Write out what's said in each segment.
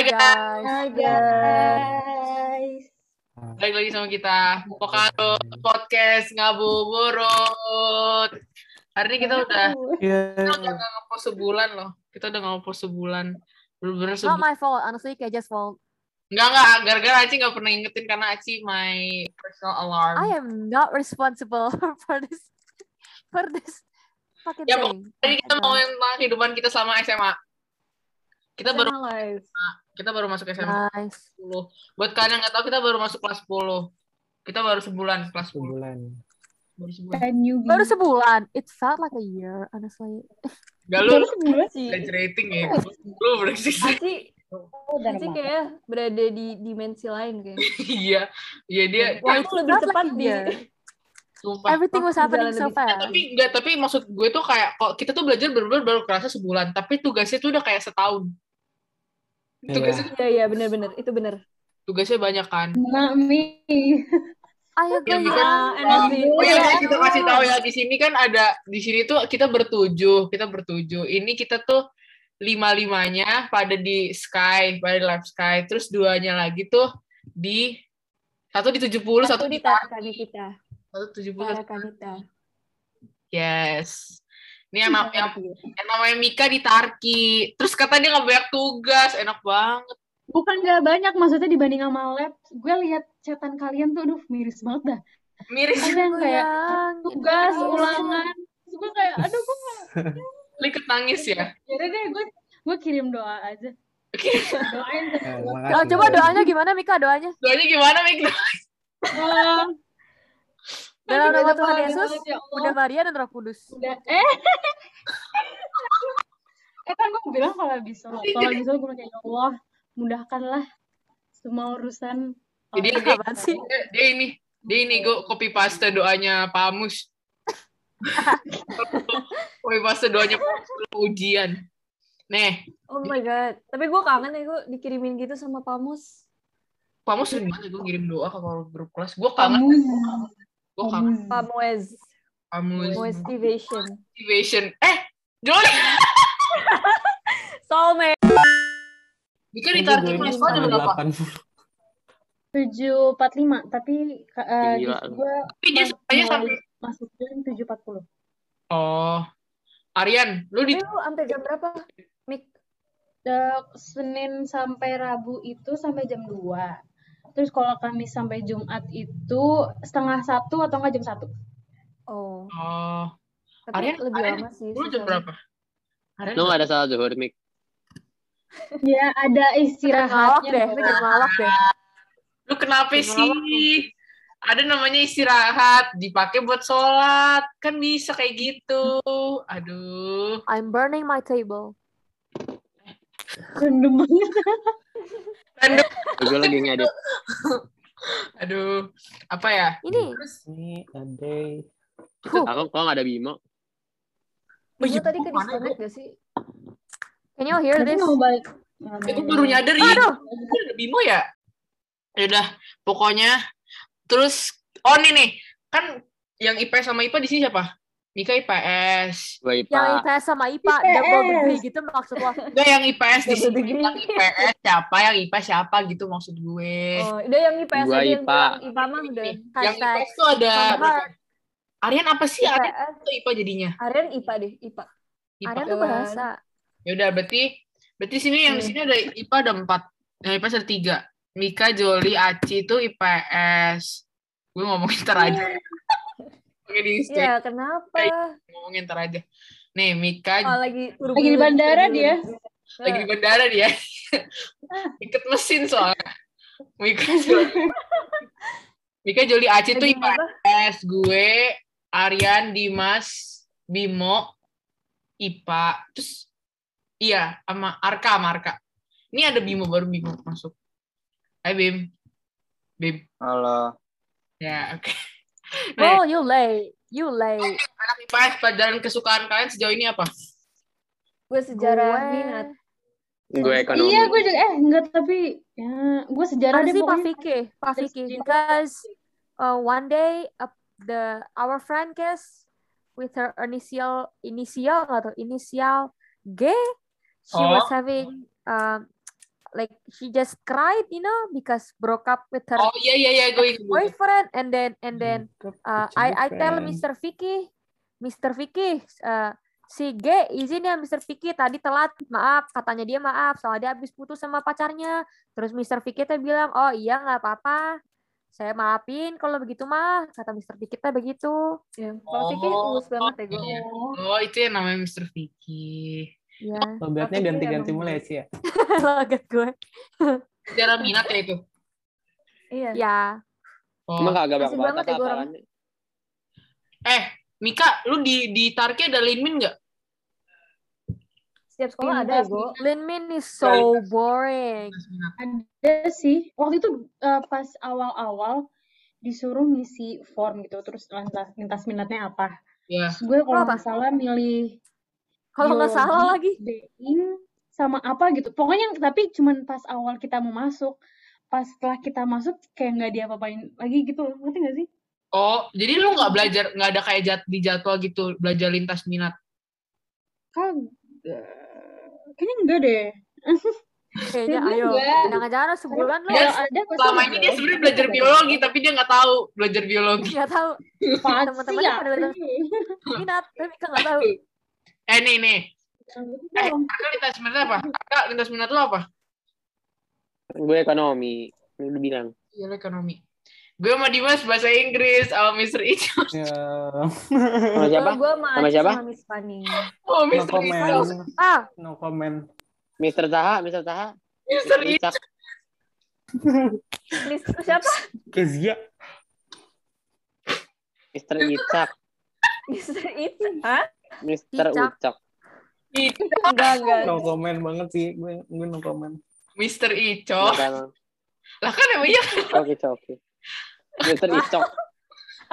Hai guys. Hai guys. Balik lagi sama kita. Pokaro Podcast Ngabuburut. Hari ini kita udah kita udah nggak ngepost sebulan loh. Kita udah nggak ngepost sebulan. Bener-bener Not sebulan. my fault, honestly, kayak just fault. Enggak, enggak. Gara-gara Aci nggak pernah ingetin karena Aci my personal alarm. I am not responsible for this for this fucking Ya, thing. Jadi kita mau yang tentang kehidupan kita selama SMA. Kita baru live. kita baru masuk SMA Nice. 10. Buat kalian yang nggak tahu kita baru masuk kelas 10. Kita baru sebulan kelas 10. sebulan. Baru sebulan. Baru sebulan. It felt like a year, honestly. Gak lu Baru sebulan sih. ya. Lu bereksik Aci, Oh, kayak berada di dimensi lain kayak. Iya. Iya dia dia Waktu lebih cepat like a di year. sumpah. Everything was happening jalan so Ya, fast. tapi enggak tapi maksud gue tuh kayak kok kita tuh belajar bener-bener baru kerasa sebulan tapi tugasnya tuh udah kayak setahun. Tugasnya Iya iya benar-benar itu benar. tugasnya banyak kan Mami. I Ya. Ah, sih. oh Iya. ya kita kasih tahu ya di sini kan ada di sini tuh kita bertujuh kita bertujuh ini kita tuh lima limanya pada di sky pada di live sky terus duanya lagi tuh di satu di 70 satu, Satu di kita. satu 70 satu Tarakanita. yes ini yang, yang, yang namanya Mika di Tarki terus kata dia nggak banyak tugas enak banget Bukan gak banyak, maksudnya dibanding sama lab. Gue lihat chatan kalian tuh, aduh miris banget dah. miris Ada yang kayak tugas, Indonesia. ulangan. Terus gue kayak, aduh gue gak... Liket nangis ya Yaudah deh, gue gue kirim doa aja. Oke. Doain Eh. Oh, coba doanya gimana, Mika? Doanya. Doanya gimana, Mik? Dalam nama Tuhan Yesus, ya. Bunda Maria dan Roh Kudus. udah eh eh kan gue bilang kalau bisa kalau bisa gue kayak "Ya Allah mudahkanlah semua urusan Jadi Oh, dia, Apaan sih? dia, dia ini, dia ini gue copy paste doanya Pak Amus. copy paste doanya Pak Amus sebelum ujian. Nih, Oh my god. Tapi gue kangen ya gue dikirimin gitu sama Pamus. Pak Amus sering banget gue ngirim doa ke kalau grup kelas. Gue kangen, kamu gue kangen Pamuez. Amus Motivation. motivation. Eh, Joli, Soulmate. Mika ditarik sekolah jam berapa? 80. tujuh empat lima tapi uh, Gila. gue Tapi dia semuanya sampai. masuk jam tujuh empat puluh Oh, Aryan, lu di lu sampai jam berapa? Mik. Senin sampai Rabu itu sampai jam 2 terus kalau Kamis sampai Jumat itu setengah satu atau enggak jam satu Oh. Oh, Tapi Aryan- lebih Aryan, lama sih. lu jam berapa? Aryan, Lu ada salah zuhur, Mik? ya ada istirahatnya deh, jadi malak deh. Lu kenapa Kenapa sih? Ada namanya istirahat, dipakai buat sholat. Kan bisa kayak gitu. Aduh. I'm burning my table. random banget Random. Gue lagi ngedit. Aduh. Apa ya? Ini, Ini ada Aku kok gak ada Bimo? Oh, Ibu iya, tadi ke disconnect gak sih? can you hear Tapi this? mau balik Itu baru nyadar ya. Aduh. Itu ada Bimo ya? Ya udah, pokoknya terus oh nih nih, kan yang IPS sama IPA di sini siapa? Mika IPS. Yang IPA. IPS sama IPA, double degree gitu maksud lo. Enggak yang IPS di sini. Yang IPS siapa? Yang IPA siapa gitu maksud gue. Oh, udah yang IPS Gua aja yang IPA. bilang IPA mah udah. yang IPS tuh ada Sama. Aryan apa sih? Aryan IPS. atau IPA jadinya? Aryan IPA deh, IPA. IPA. Aryan tuh bahasa. Ya udah berarti berarti sini yang di Hmm. sini ada IPA ada empat. Yang IPS ada tiga. Mika, Joli, Aci itu IPS. Gue ngomongin ntar aja. Oke di stage Iya, kenapa? ngomongin ntar aja. Nih Mika Oh, lagi lagi di bandara dia lagi di bandara dia. Iket mesin soalnya. Mika. Mika, Joli, Aci apa? IPS. Gue, Aryan, Dimas, Bimo, IPA. Terus iya sama Arka, sama Arka. Ini ada Bimo baru Bimo masuk. Hai Bim. Bim. Halo. Ya, oke. Nah, Oh, you late. You late. anak IPS pelajaran kesukaan kalian sejauh ini apa? Gue sejarah Gue- minat. Gue ekonomi. iya gue juga eh enggak tapi ya gue sejarah deh Honestly, Pak dia- because uh, one day uh, the our friend Kes with her initial initial atau initial G, she was Oh. having um, like she just cried, you know, because broke up with her Oh iya iya iya gue ingat. boyfriend and then and then Breakup uh, I I tell. Mr. Vicky, Mr. Vicky, uh, si G izin ya Mr. Vicky tadi telat, maaf katanya dia maaf soalnya dia habis putus sama pacarnya. Terus Mr. Vicky teh bilang, oh iya nggak apa-apa, saya maafin kalau begitu mah kata Mr. Vicky teh begitu. Ya, kalau Vicky Oh, tulus banget ya gue. iya. Oh itu yang namanya Mr. Vicky. Ya, Logatnya ganti-ganti mulai sih ya. logat gue. Secara minat ya itu. Iya. Ya, Oh. Emang kagak Asik banget ya apaan. Eh, Mika, lu di di Tarki ada Linmin nggak? Setiap sekolah ada ya gue. Lin Min is so boring. Ada sih. Waktu itu eh, pas awal-awal disuruh ngisi form gitu, terus lintas, lintas minatnya apa. Ya. Terus gue kalau nggak salah milih Kalau nggak salah lagi. BIM, sama apa gitu. Pokoknya tapi cuman pas awal kita mau masuk. Pas setelah kita masuk kayak nggak diapa-apain lagi gitu. Ngerti nggak sih? Oh, jadi lu nggak belajar, nggak ada kayak jat, di jadwal gitu, belajar lintas minat. Kagak. Kayaknya enggak deh. Kayaknya ayo, enggak. jangan-jangan sebulan lu Ya, Kalau ada Selama ini dia sebenarnya belajar biologi, tapi dia nggak tahu belajar biologi. nggak tahu teman-temannya sih, pada Apri? minat, tapi kan nggak tahu. Eh, nih, nih. Eh. Arka lintas minat apa? Arka lintas minat lu apa? Gue ekonomi. Lu bilang. Iya, lu ekonomi. Gue sama Dimas bahasa Inggris, sama Mr. Ijo. Ya, Sama siapa? Gue sama siapa? sama Miss Fanny. Oh, no Mr. Ijo. comment. Ah, No comment. Mister Taha, Mister Taha. Mr. Ijo. Miss siapa? Kezia. Mister Icak. Mister It. Hah? Mister Icak. Ucak. Enggak, enggak. No comment banget sih. Gue, gue no comment. Mr. Ico. Kenapa emang? Lah kan emangnya Oke, oke. Mister Icok.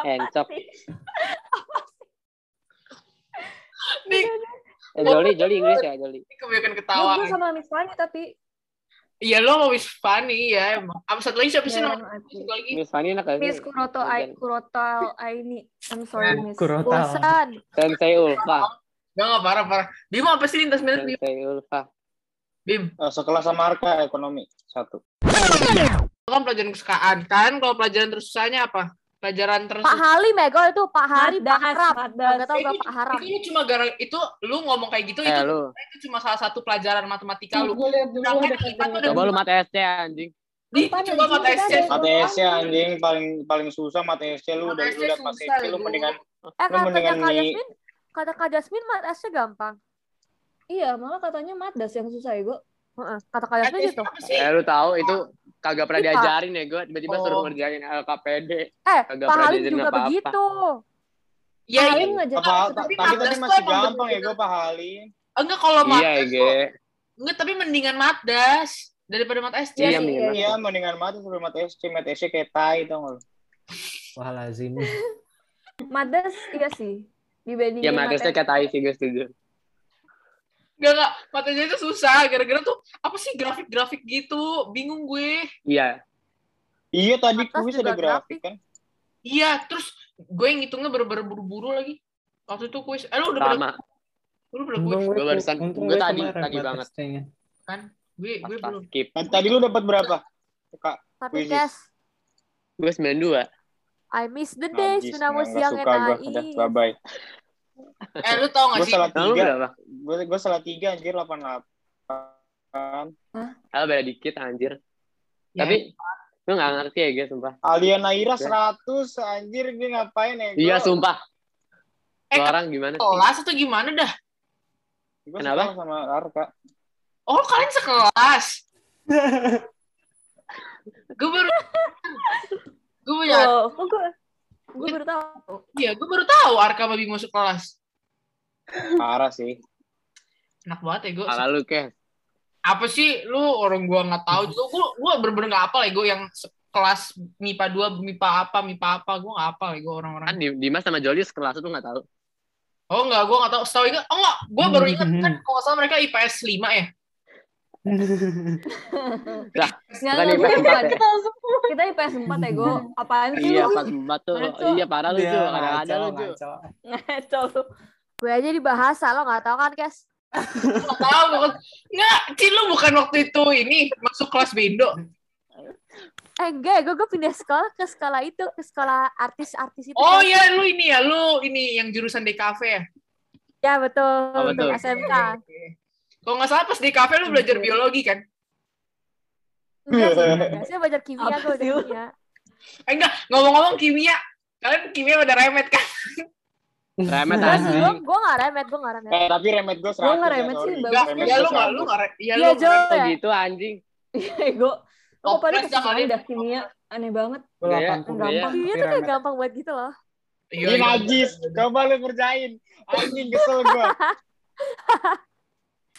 Encok. nih Eh, Joli, Joli Inggris ya, Joli. kebanyakan ketawa. Gue sama Miss Fanny tapi Iya lo mau Miss Fanny ya emang. Apa satu lagi siapa sih ya, namanya? Satu lagi. Miss Fanny enak gak Miss? Kuroto Ai Kuroto Aini. I'm sorry, Miss. Kurotal. bosan. Sensei Ulfa. Gak nggak parah parah. Bim apa sih lintas minat Bim? Sensei Ulfa. Bim. Eh, sekelas sama Arka ekonomi satu. Kan pelajaran kesukaan kan? Kalau pelajaran tersusahnya apa? Pelajaran terus. Pak Halim ya, itu Pak Hari, Pak Harap. Nggak tahu Pak Haram. itu cuma gara itu lu ngomong kayak gitu Eh, itu lu. itu cuma salah satu pelajaran matematika lu. Sedangkan IPA tuh ada Coba lu mata SC anjing. Di coba mata Kita SC. Mata SC anjing paling paling susah mata SC lu udah SC lu lihat mata SC lu mendingan Eh Lu mendingan Kak Jasmine, kata Kak Jasmine matesnya gampang. Iya, malah katanya Madas yang susah ya, gue. Heeh, Kata Kak Jasmine gitu. Eh, lu tahu itu kagak pernah IPA. diajarin ya gue tiba-tiba Oh. suruh ngerjain LKPD. Eh, Kagak Pak pernah Halim diajarin juga apa-apa. begitu. Ya, Pak iya. Halim ngajar apa tapi tapi tadi masih gampang ya gue Pak Halim. Enggak kalau Iya, Ge. tuh- enggak tapi mendingan Madas daripada Mat SC. Iya, sih, minimal. Iya mendingan mati sebelum mata SC mata SC kayak tai lu? Wah lazim. Madas iya sih. Dibandingin Ya Madasnya kayak tai sih gue setuju. Enggak enggak, matanya itu susah gara-gara tuh apa sih grafik-grafik gitu. Bingung gue. Iya. Iya tadi Atas kuis ada grafik kan. Iya, terus gue yang ngitungnya bener-bener buru-buru lagi. Waktu itu kuis. Eh lu udah pada Sama. lu udah kuis Gue barusan- gue tadi- tadi banget. Kan? Gue gue belum. skip. Tadi- Tadi lu dapat berapa? Kak, Tapi Kes, Gue 92. I miss the days when I was young suka and gue. Naive. bye bye. Eh lu tau gak Gue sih? salah Nah, lu tiga. Gue gue salah tiga anjir 88. Ah, beda dikit anjir. Ya, Tapi lu gak ngerti ya guys, sumpah. Alia Naira. 100 anjir dia ngapain ya? Iya, sumpah. Eh, orang gimana sih? kelas atau gimana dah? Gue Kenapa? sama Arka. Oh kalian sekelas. gue baru gue punya Oh, gue gue baru tahu. iya gue baru tahu Arka sama Bimo masuk kelas Parah sih. Enak banget ya gue Salah lu, Kes. apa sih lu orang gua nggak tahu juga gue gue bener-bener nggak apa ya gue yang kelas MIPA 2 MIPA apa MIPA apa gue nggak apa ya gue orang-orang Kan Di- Dimas sama Joli sekelas itu gak tahu. oh enggak gue nggak tahu setahu ingat oh enggak gue baru ingat kan kalau nggak salah mereka IPS 5 ya Nggak, Bukan nggak, IPS bukan. 4 ya? Kita semua. Kita IPS 4 ya, gue. Apaan sih Iya, pas empat tuh. Ngaco. Iya, parah lu, Dia Ju. Ada-ada lu, Ju. ngaco. Lu. Gue aja di bahasa lo nggak tahu kan Kes? Nggak tahu bukan nggak Cil lu bukan waktu itu ini masuk kelas Bendo Eh enggak, gue gue pindah sekolah ke sekolah itu, ke sekolah artis-artis itu. oh kan. ya lu ini ya lu ini yang jurusan DKV ya Ya betul, Oh, betul. SMK. kalau nggak salah pas DKV lu belajar biologi kan Enggak sih, enggak. Saya belajar kimia, gue sih lu? kimia. eh enggak ngomong-ngomong kimia kalian kimia pada remet kan Remet sih, gue gue gak remet, gue gak remet. Eh, tapi remet gue 100 Gua nggak ya, remet sih, bagus. Remet ya lu nggak 100. lu nggak re- ya Iya, lu ya. gitu anjing. Ego. Kok Toples pada ya. dah kimia aneh banget. Gue Iya, 80 iya. Gampang. Kimia tuh kayak gampang banget gitu loh. Iya, Ini iya. najis. Coba lu kerjain. Anjing kesel gue.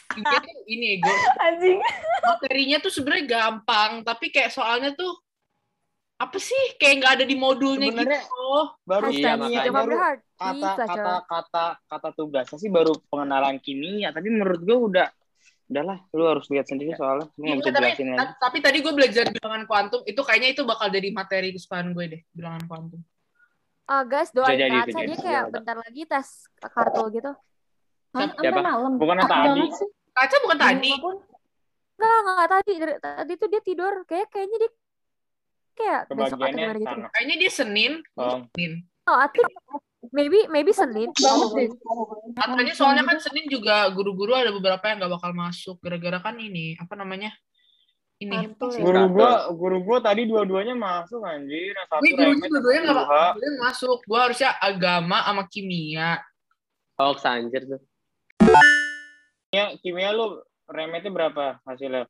Kimia tuh ini ego Anjing. materinya tuh sebenarnya gampang tapi kayak soalnya tuh apa sih kayak nggak ada di modulnya Sebenarnya- gitu Baru Iya, kimia, makanya. Coba baru kata kata kata kata tugasnya sih baru pengenalan kimia tapi menurut gue udah udahlah lu harus lihat sendiri soalnya lu nggak Iya, bisa tapi, jelasin lagi ta- tapi tadi gue belajar bilangan kuantum itu kayaknya itu bakal jadi materi kesukaan gue deh bilangan kuantum Ah guys, doain jadi, Kaca bisa dia kayak Iya. bentar lagi tes kartu gitu. Hah, sampai malam. bukannya Apa tadi kaca bukan tadi. Enggak, enggak tadi. Tadi tuh dia tidur. Kayak kayaknya dia kayak besok atau gimana gitu. kayaknya dia senin. Oh. senin. Oh, I think maybe maybe Senin. katanya soalnya kan senin juga guru-guru ada beberapa yang nggak bakal masuk. Gara-gara kan ini apa namanya? Ini. Mantul ya. guru gua guru gua tadi dua-duanya masuk anjir. Yang satu Wih, gurunya remet dua-duanya nggak masuk. Gue harusnya agama sama kimia. Hoax anjir tuh. kimia kimia lu remetnya berapa hasilnya?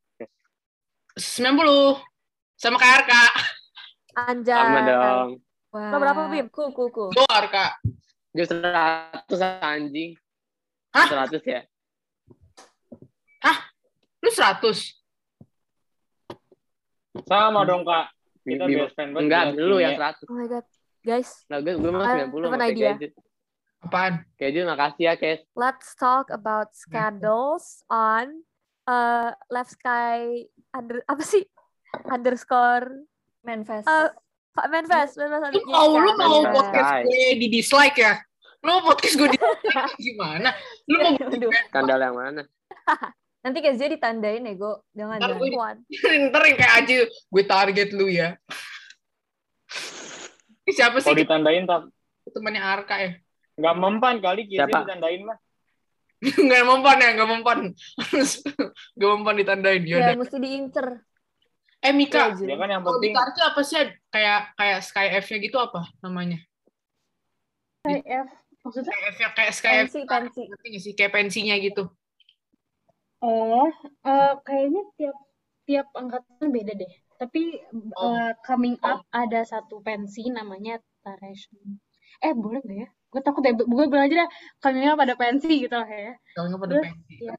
90 sama kayak RK Anjay. Sama dong. Wah. Lo berapa, Bim? Cool, cool, cool. gue RK Dia 100 anjing. Hah? 100 ya. lu 100 sama dong kak kita Bim- best friend banget Enggak, lu kimia. yang 100. Oh my god. Guys, Nah, gue gue mau I 90 have sama an kayak idea. apaan Gadget makasih ya, Kes. let's talk about scandals on uh, Left Sky under apa sih? Underscore Manfest. uh, Pak Manfest, Manfest lu mau lu mau Manfest. podcast gue di dislike ya lu mau podcast gue di dislike gimana lu mau. Skandal yang mana? Nanti Kezia ditandain ego. Jangan Ntar jangan. gue- ntar yang kayak aja gue target lu ya siapa sih kalau ditandain tak temannya Arka ya nggak mempan kali kita Siapa? ditandain mah nggak mempan ya nggak mempan nggak mempan ditandain ya Ya, mesti diincer. Eh Mika ya kan yang penting kartu apa sih kayak kayak Sky F-nya gitu apa namanya? IF maksudnya? Sky F-nya kayak Sky F Pensi, pensi. ngerti nggak sih? Kayak pensinya gitu. Oh eh, kayaknya tiap tiap angkatan beda deh. Tapi Oh. eh, coming up ada satu pensi namanya Taresh eh boleh nggak ya? Gue takut ya gue bilang aja dah coming up ada pensi gitu lah ya. Nggak pada Terus, pensi. iya.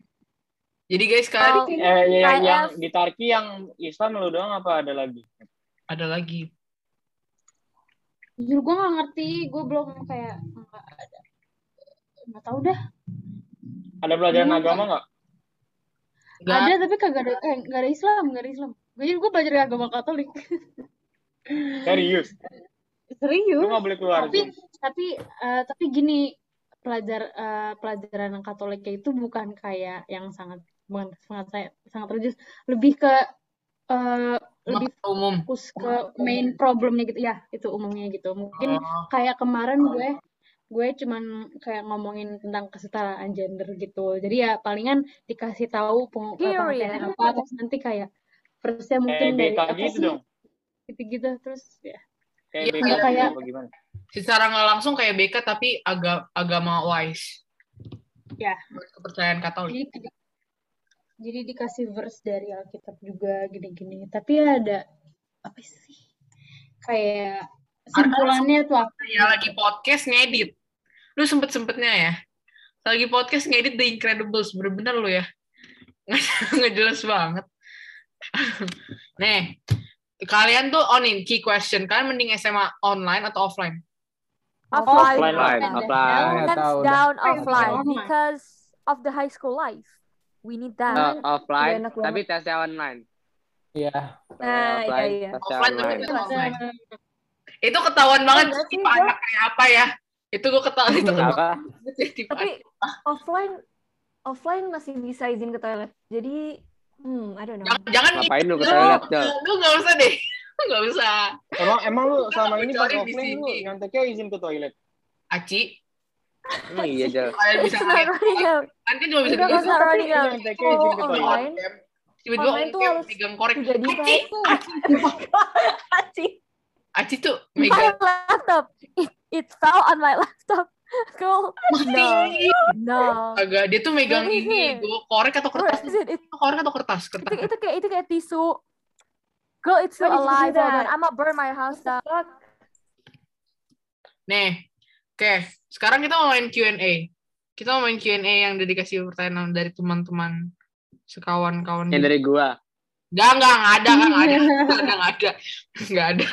Jadi guys kali Oh. eh ya, yang, yang di Tarki yang Islam lu doang apa ada lagi? Ada lagi. Jujur gue nggak ngerti. Gue belum kayak nggak ada. Nggak tahu dah. Ada pelajaran Belum, agama nggak nggak? Ada tapi kagak ada eh nggak ada Islam nggak ada Islam. Gue jadi gue belajar agama Katolik. Serius? Lu serius nggak boleh keluar tapi tapi eh, tapi gini pelajar eh, pelajaran Katoliknya itu bukan kayak yang sangat bukan sangat saya sangat religius lebih ke eh, lebih umum. fokus ke main problemnya gitu. Ya itu umumnya gitu. Mungkin Oh. kayak kemarin gue gue cuman kayak ngomongin tentang kesetaraan gender gitu. Jadi ya palingan dikasih tahu peng- Period. pengertiannya apa terus nanti kayak firstnya mungkin kayak dari apa gitu sih dong. gitu-gitu terus ya. Kayak Iya, BK kayak- gitu gimana? Secara nggak langsung kayak BK tapi agak agama wise. Ya. kepercayaan Katolik. Jadi jadi dikasih verse dari Alkitab juga gini-gini tapi ada apa sih kayak simpulannya tuh apa ya lagi podcast ngedit lu sempet sempetnya ya lagi podcast ngedit The Incredibles bener-bener lu ya nggak jelas banget nih kalian tuh oh nih key question kalian mending SMA online atau offline Offline. Offline lah, Offline. offline. Hands tahu dah. down Offline. offline Offline. because of the high school life. We need that. Eh, offline, enak tapi tesnya online. Iya. Nah, iya, offline, iya. tesnya offline tapi online. online itu ketahuan banget sih, tipe anak kayak apa ya itu gue ketahuan itu ketahuan ya Tapi offline offline masih bisa izin ke toilet. Jadi, hmm, I don't know. Jangan, jangan Ngapain lu ke gitu. toilet? Lu nggak usah deh. Nggak usah. Emang emang lu selama ini pas offline lu sini. nyonteknya izin ke toilet. Aci, Emang iya jalan. Kalau bisa ya. kan cuma bisa di oh, gitu, ya. online. Tiba-tiba online tuh harus korek. Jadi Aci. Aci tuh My laptop. It, it fell on my laptop. Cool. No. no. Agak dia tuh megang ini, korek atau kertas. Korek atau kertas, kertas. Itu, kayak itu kayak tisu. Girl, it's still alive. I'm gonna burn my house down. Nih, oke sekarang kita mau main Q&A kita mau main Q&A yang udah dikasih pertanyaan dari teman-teman sekawan-kawan Yang dari gua. Enggak, enggak, enggak ada, enggak ada, enggak ada, enggak ada, enggak ada.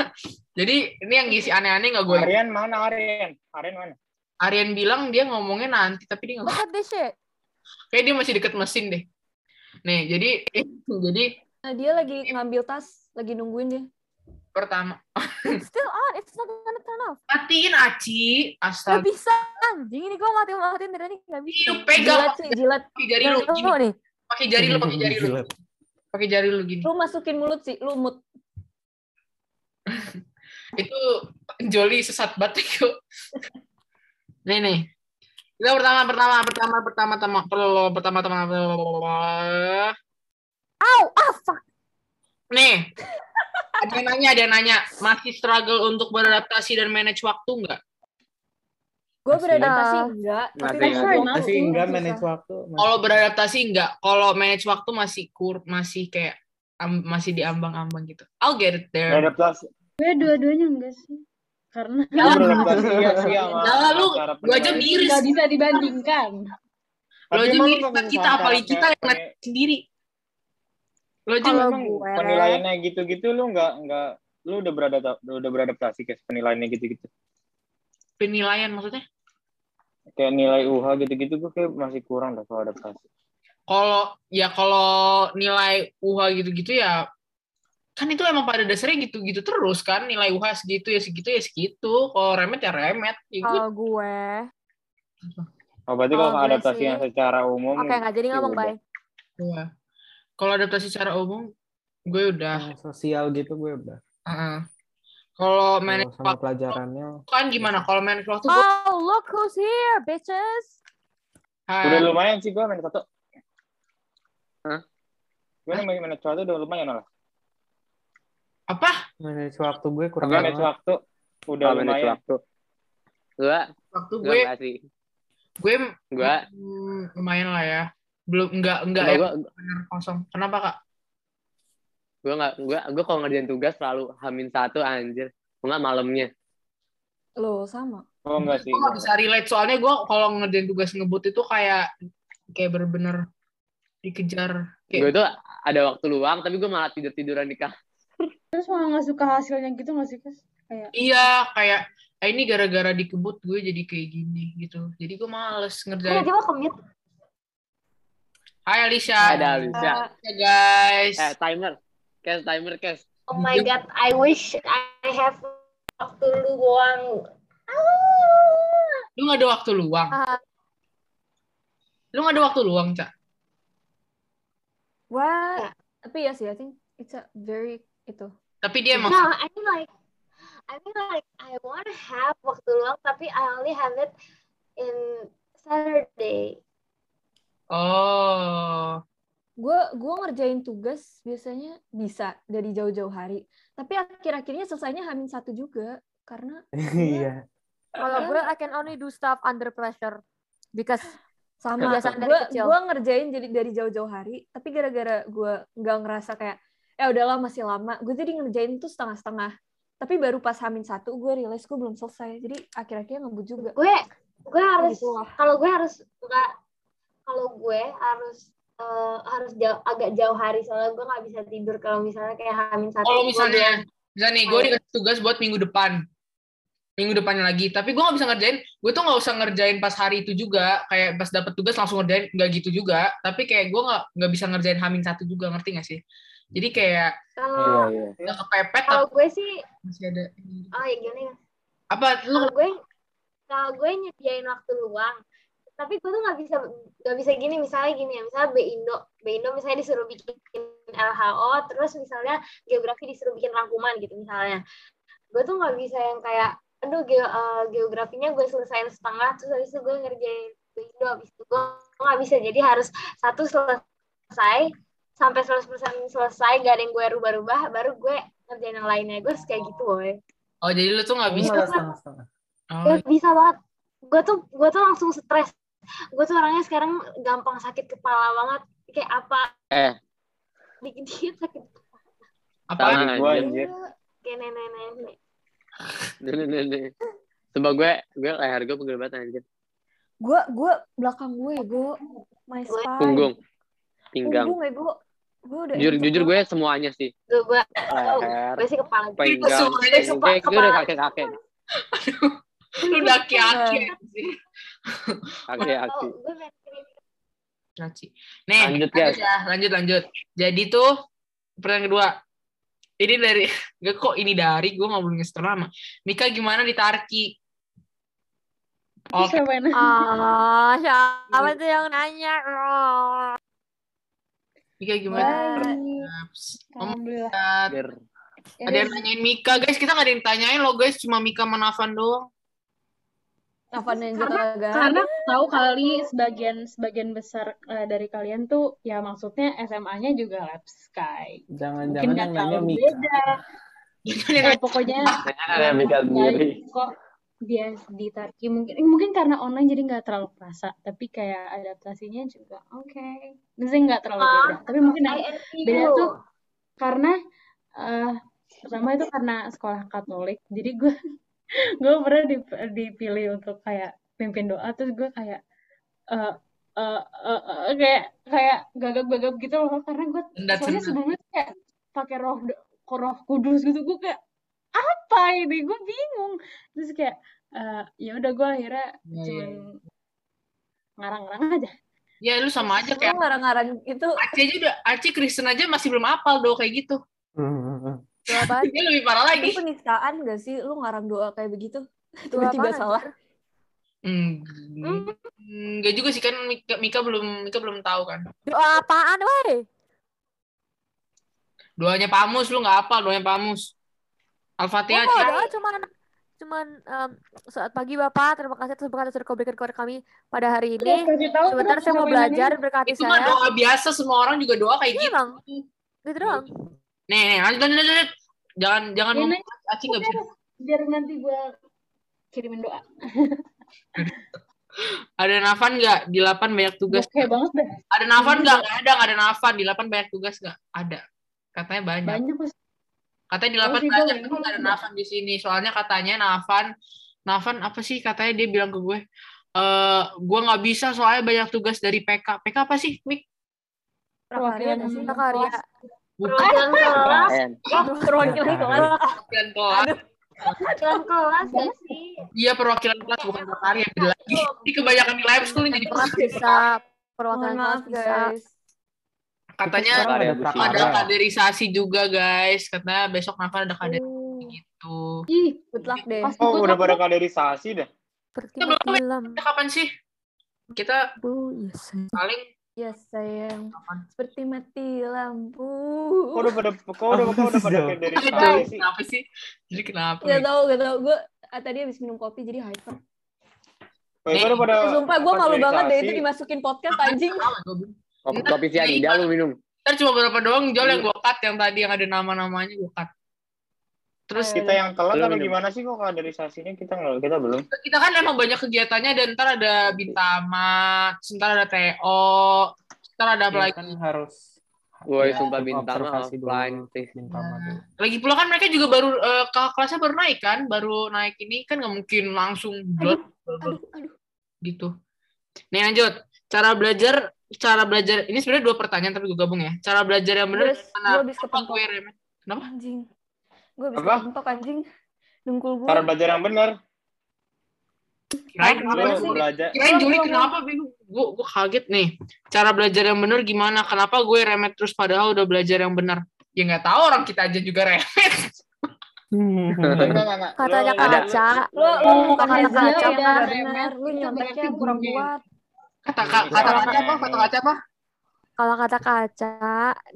Jadi ini yang ngisi aneh-aneh enggak gue. Aryan mana Aryan? Aryan mana? Aryan bilang dia ngomongnya nanti, tapi dia Look nggak. at this shit. Kayak dia masih deket mesin deh. Nih, jadi jadi Nah, dia lagi ngambil tas, lagi nungguin dia. Pertama It's still on. It's not gonna turn off. matiin Aci, Gak astaga. bisa anjing ini gue mati matiin dari ini gak bisa. Lu pegang Jilat sih, jilat. pakai jari lu gini, nih. pakai jari lu, pakai jari lu, Jilat. pakai jari lu gini. Lu masukin mulut sih, lu mut. Itu Joli sesat banget itu. Nih nih. Kita pertama pertama pertama pertama pertama pertama pertama pertama Ow, ah fuck. Nih, ada yang nanya, ada yang nanya, masih struggle untuk beradaptasi dan manage waktu nggak? Gue beradaptasi enggak, tapi Masih, masih. Masih enggak manage waktu. Kalau beradaptasi nggak? Kalau manage waktu masih kur, masih kayak am- masih diambang-ambang gitu. I'll get it there. Beradaptasi. Gue dua-duanya enggak sih. Karena Lu ya sih sama Jangan lu, lu aja penilaian. miris. nggak bisa dibandingkan. Lo Tapi aja lu miris sama kita, apalagi kita yang sendiri. Lo aja Kalau emang gue- penilaiannya gitu-gitu lu nggak nggak lu udah beradaptasi udah beradaptasi ke penilaiannya gitu-gitu penilaian maksudnya? kayak nilai UH gitu-gitu gue kayak masih kurang dah kalau adaptasi Kalau ya kalau nilai UH gitu-gitu ya kan itu emang pada dasarnya gitu-gitu terus kan nilai UH segitu ya segitu ya segitu kalau remet ya remet ya gitu. Kalau gue, oh berarti Kalau adaptasi sih- yang secara umum oke nggak jadi ngomong bye. Iya. Kalau adaptasi secara umum, gue udah. Yang sosial gitu gue udah. Heeh. Kalau Kalau manage sama waktu pelajarannya kan gimana? Kalau manage waktu gue, Oh look who's here, bitches. udah Hai. lumayan sih gue main satu Hah? gue main main satu udah lumayan lah apa? manage waktu gue kurang gue manage banget. waktu udah manage lumayan waktu. Gua, Waktu gue, gue Gua, hmm, lumayan lah ya. Belum enggak enggak ya bener kosong. Kenapa kak? gua nggak, gua, gua kalau ngerjain tugas selalu hamin satu anjir. Enggak malamnya. Lo sama. oh enggak sih Gue nggak bisa relate soalnya gue kalau ngerjain tugas ngebut itu kayak kayak bener-bener dikejar. Gue Kayak, tuh ada waktu luang, tapi gue malah tidur tiduran di kamar. Terus malah nggak suka hasilnya gitu nggak sih, Kas? Kayak iya kayak eh, ini gara-gara dikebut gue jadi kayak gini gitu. Jadi gue males ngerjain. Tiba-tiba commute. Hai Alicia. Ada Alicia. Ya guys. Eh, timer. Kes, timer, kes. Oh my god, I wish I have waktu luang. Lu gak ada waktu luang. Ah. Lu gak ada waktu luang, Cak. Wah, tapi ya sih, I think it's a very itu. Tapi dia emang No, I mean like, I mean like, I want to have waktu luang, tapi I only have it in Saturday. Oh. Gue gua ngerjain tugas biasanya bisa dari jauh-jauh hari. Tapi akhir-akhirnya selesainya hamin satu juga. Karena Iya. Kalau gue, I can only do stuff under pressure because sama gue gue ngerjain jadi dari jauh-jauh hari tapi gara-gara gue nggak ngerasa kayak ya udahlah masih lama gue jadi ngerjain tuh setengah-setengah tapi baru pas hamin satu gue realize gue belum selesai jadi akhir-akhirnya ngebut juga Gue, gue harus, Gitu kalau gue harus nggak, kalau gue harus eh, harus jauh, agak jauh hari soalnya gue nggak bisa tidur kalau misalnya kayak hamin satu. Kalau gue misalnya, misalnya nih, gue dikasih tugas buat minggu depan. Minggu depannya lagi. Tapi gue gak bisa ngerjain, gue tuh gak usah ngerjain pas hari itu juga. Kayak pas dapet tugas langsung ngerjain, gak gitu juga. Tapi kayak gue gak, nggak bisa ngerjain hamin satu juga, ngerti gak sih? Jadi kayak iya Kalau iya gak kepepet, kalau gue sih, masih ada. oh ya gimana? ya? Apa, lu Kalau gue, kalau gue nyediain waktu luang, tapi gue tuh nggak bisa nggak bisa gini misalnya gini ya misalnya B Indo B Indo misalnya disuruh bikin LHO terus misalnya geografi disuruh bikin rangkuman gitu misalnya. Gue tuh nggak bisa yang kayak aduh ge eh, geografinya gue selesaiin setengah terus habis itu gue ngerjain B Indo habis itu gue nggak bisa. Jadi harus satu selesai sampai 100% selesai gak ada yang gue rubah-rubah baru gue ngerjain yang lainnya. Gue harus kayak gitu boy Oh, jadi lu tuh nggak bisa. Enggak setengah-setengah. Oh, Ya, bisa banget. Gue tuh gue tuh langsung stres gue tuh orangnya sekarang gampang sakit kepala banget kayak apa Eh, dikit-dikit sakit apa? Sama. Gue anjir. kayak nenek-nenek nih. Coba gue, gue leher gue pegel banget anjir. Gue gue belakang gue gue my spine. Punggung, pinggang. Punggung ya gue. Gue udah Jujur, jujur gue semuanya sih. gue gue Leher, gue sih kepala gue pinggang. Kayak gue udah kakek-kakek. Lu udah aki-aki Caci. Nih, Lanjut, ya, lanjut lanjut. Jadi tuh pertanyaan kedua. Ini dari gak kok ini dari gue nggak boleh ngestor lama. Mika gimana di Tarki? Yang nanya? Ah, siapa tuh yang nanya? Oh. Mika gimana? Alhamdulillah. Ada yang nanyain Mika, guys. Kita nggak ada yang tanyain loh, guys. Cuma Mika sama Nafan doang. Agak. Karena tahu kali sebagian sebagian besar eh, dari kalian tuh ya maksudnya SMA-nya juga Lab Sky. Mungkin Jangan-jangan yang nanya Mika. beda. Ya, pokoknya ada Mika sendiri. kok dia di Turki mungkin mungkin karena online jadi nggak terlalu kerasa tapi kayak adaptasinya juga oke maksudnya nggak terlalu Ah, beda tapi mungkin beda tuh karena eh pertama itu karena sekolah Katolik jadi gue gue pernah dip- dipilih untuk kayak pimpin doa terus gue kayak eh eh eh, eh, kayak kayak gagap-gagap gitu loh karena gue soalnya sebelumnya kayak pakai roh roh kudus gitu gue kayak apa ini? Gue bingung. Terus kayak eh, ya udah gue akhirnya Iya, iya, cuman ngarang-ngarang aja. Ya, lu sama aja kayak ngarang-ngarang itu Aci aja udah, Aci Kristen aja masih belum hafal do kayak gitu. Hmm. Itu apaan? Dia lebih parah lagi. itu penistaan gak sih? Lu ngarang doa kayak begitu? Itu Tiba-tiba salah. Hmm, enggak juga sih kan Mika, Mika belum Mika belum tahu kan. Doa apaan, weh? Doanya Pamus lu nggak hafal doanya Pamus. Al-Fatihah. Oh, doa cuman cuman em, saat pagi Bapak, terima kasih atas berkat yang berikan kepada kami pada hari ini. tahu Sebentar saya mau belajar berkati Itu mah saya. doa biasa semua orang juga doa kayak Iya, gitu. Bang. Gitu doang. Nih, nih, lanjut, lanjut, lanjut. Jangan jangan Ya, ngomong nanya Aci nggak bisa. biar, nanti gue kirimin doa Ada Nafan nggak? Di 8 banyak tugas. Oke banget deh Ada Nafan nggak? Nggak ada, nggak ada Nafan. Di 8 banyak tugas nggak? Ada. Katanya banyak. banyak mas Katanya di 8 sih, banyak, tapi nggak ada. Nafan di sini. Soalnya katanya Nafan, Nafan apa sih? Katanya dia bilang ke gue, eh gue nggak bisa soalnya banyak tugas dari PK. PK apa sih, Mik? Prakarya? Prakarya. Bukan perwakilan kelas KN. Perwakilan kelas. perwakilan kelas. perwakilan kelas gak sih Iya perwakilan kelas bukan prakarya. Beda lagi. Ini kebanyakan di live school jadi Kelas bisa perwakilan kelas guys. katanya ada kaderisasi juga guys. Katanya besok Nafan ada kaderisasi Oh, gitu. ih Good luck deh. pasti Oh, udah pada kaderisasi dah. Seperti Kita belum. Kita kapan sih? Kita yes. paling Ya sayang, seperti mati lampu. Kok udah pada kok udah kok udah pada Aduh. kaderisasi sih? Kenapa sih? Jadi kenapa? Gak tau, gak tau. Gue tadi habis minum kopi jadi hyper. Wah, itu udah pada Eh, sumpah gue malu banget deh itu dimasukin podcast anjing. Kopi, kopi sianida lu minum. Ntar cuma berapa doang Jol yang gue cut yang tadi yang ada nama-namanya gue cut. Terus Kita yang telat minum. gimana sih kok kaderisasinya kita nggak kita belum. kita kan emang banyak kegiatannya dan ntar ada Bintama, ntar ada TO, ntar ada apa Iya, lagi? kan harus Woi, ya, sumpah bintama offline sih. Bintama dulu. Lagi pula kan mereka juga baru kakak kelasnya baru naik kan, baru naik ini kan nggak mungkin langsung blot Aduh, aduh. gitu. Nih lanjut, cara belajar, cara belajar ini sebenarnya dua pertanyaan tapi gue gabung ya. Cara belajar yang benar Gue gue habis gue? Kenapa? anjing. Gue habis Apa? kepentok anjing. Dengkul gue. Cara belajar yang benar. Kirain Apa kenapa? Sih? belajar Kirain Juli kenapa bingung? Gue gue kaget nih. Cara belajar yang benar gimana? Kenapa gue remet terus padahal udah belajar yang benar? Ya nggak tahu orang kita aja juga remet. Enggak, enggak, enggak. Katanya kaca. Lo lo bukan Kata remet, benar. Lu nyonteknya kurang kuat. Kata kata kata kaca apa? Kata kaca apa? Kalau kata kaca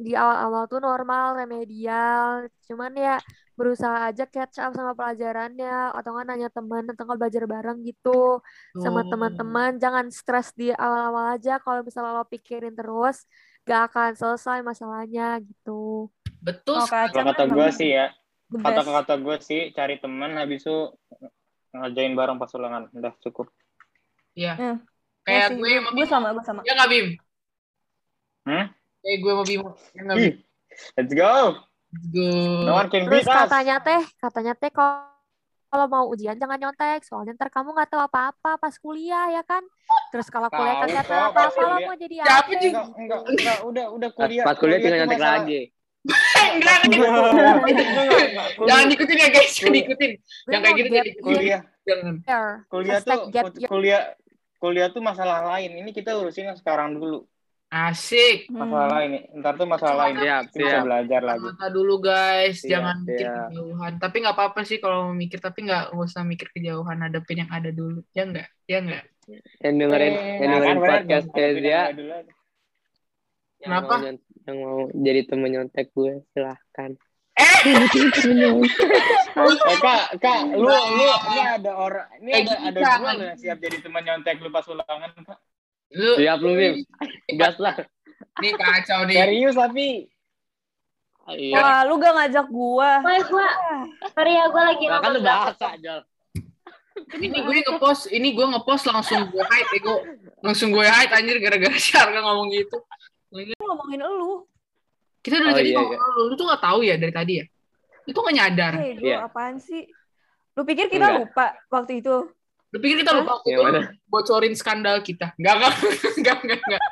di awal-awal tuh normal, remedial, cuman ya berusaha aja catch up sama pelajarannya atau nggak nanya teman atau nggak belajar bareng gitu sama Oh. teman-teman. Jangan stres di awal-awal aja. Kalau misalnya lo pikirin terus, gak akan selesai masalahnya gitu. Betul. Kalau kaca Kalau kata kan gue sih ya, the best. kata-kata gue sih cari teman habis itu ngerjain bareng pas ulangan. Udah cukup. Iya. Ya, Kayak Iya sih, gue sama gue Bimo. sama, gue sama. Ya nggak Bim? Hmm? Kayak gue sama Bimo. Nggak Let's go. Let's go. No one can Terus beat us. katanya teh, katanya teh kalau kalau mau ujian jangan nyontek, soalnya ntar kamu nggak tahu apa-apa pas kuliah ya kan. Terus kalau kuliah kagak kok, tahu apa-apa lo mau jadi Siapa apa? juga? Enggak, udah, udah kuliah. pas kuliah tinggal nyontek masalah- lagi. Enggak, Jangan diikutin ya guys, jangan Kuliah. diikutin. Yang kayak mau gitu diikutin. kuliah, Jangan. year. kuliah tuh, kuliah, kuliah tuh masalah lain. Ini kita urusin yang sekarang dulu. Asik. Masalah Hmm. lain. Ntar tuh masalah lain. Siap, Kita bisa belajar lagi. Mata dulu guys, Siap, jangan mikir siap. kejauhan. Tapi nggak apa-apa sih kalau mau mikir, tapi nggak nggak usah mikir kejauhan. Hadapin yang ada dulu. Ya enggak? Ya enggak? Yang dengerin, Eh, yang Nah, dengerin bener podcast dong. Hadapin Kezia, yang Kenapa? mau, yang mau jadi temen nyontek gue, silahkan. Eh kak, kak, lu, lu, ini ada orang, ini Eh, ada, ada yang siap jadi teman nyontek lu pas ulangan, kak. Lu Siap lu, Bim. Gas lah. nih kacau nih. Serius tapi, Iya. Wah, lu gak ngajak gua. Woi, gua, sorry ya, gua lagi kan lu bahasa, Jol. Ini gue ngepost, ini gue ngepost langsung gue hide, ego. Langsung gue hide anjir gara-gara si Arka ngomong gitu. Lu ngomongin elu. Kita dari Oh, tadi iya, ngomong lu, lu tuh nggak tahu ya dari tadi ya? Lu tuh nggak nyadar. Hei, gue Iya. apaan sih? Lu pikir kita Enggak. lupa waktu itu? Lu pikir kita lupa waktu itu bocorin skandal kita? Enggak, enggak, enggak, enggak, enggak.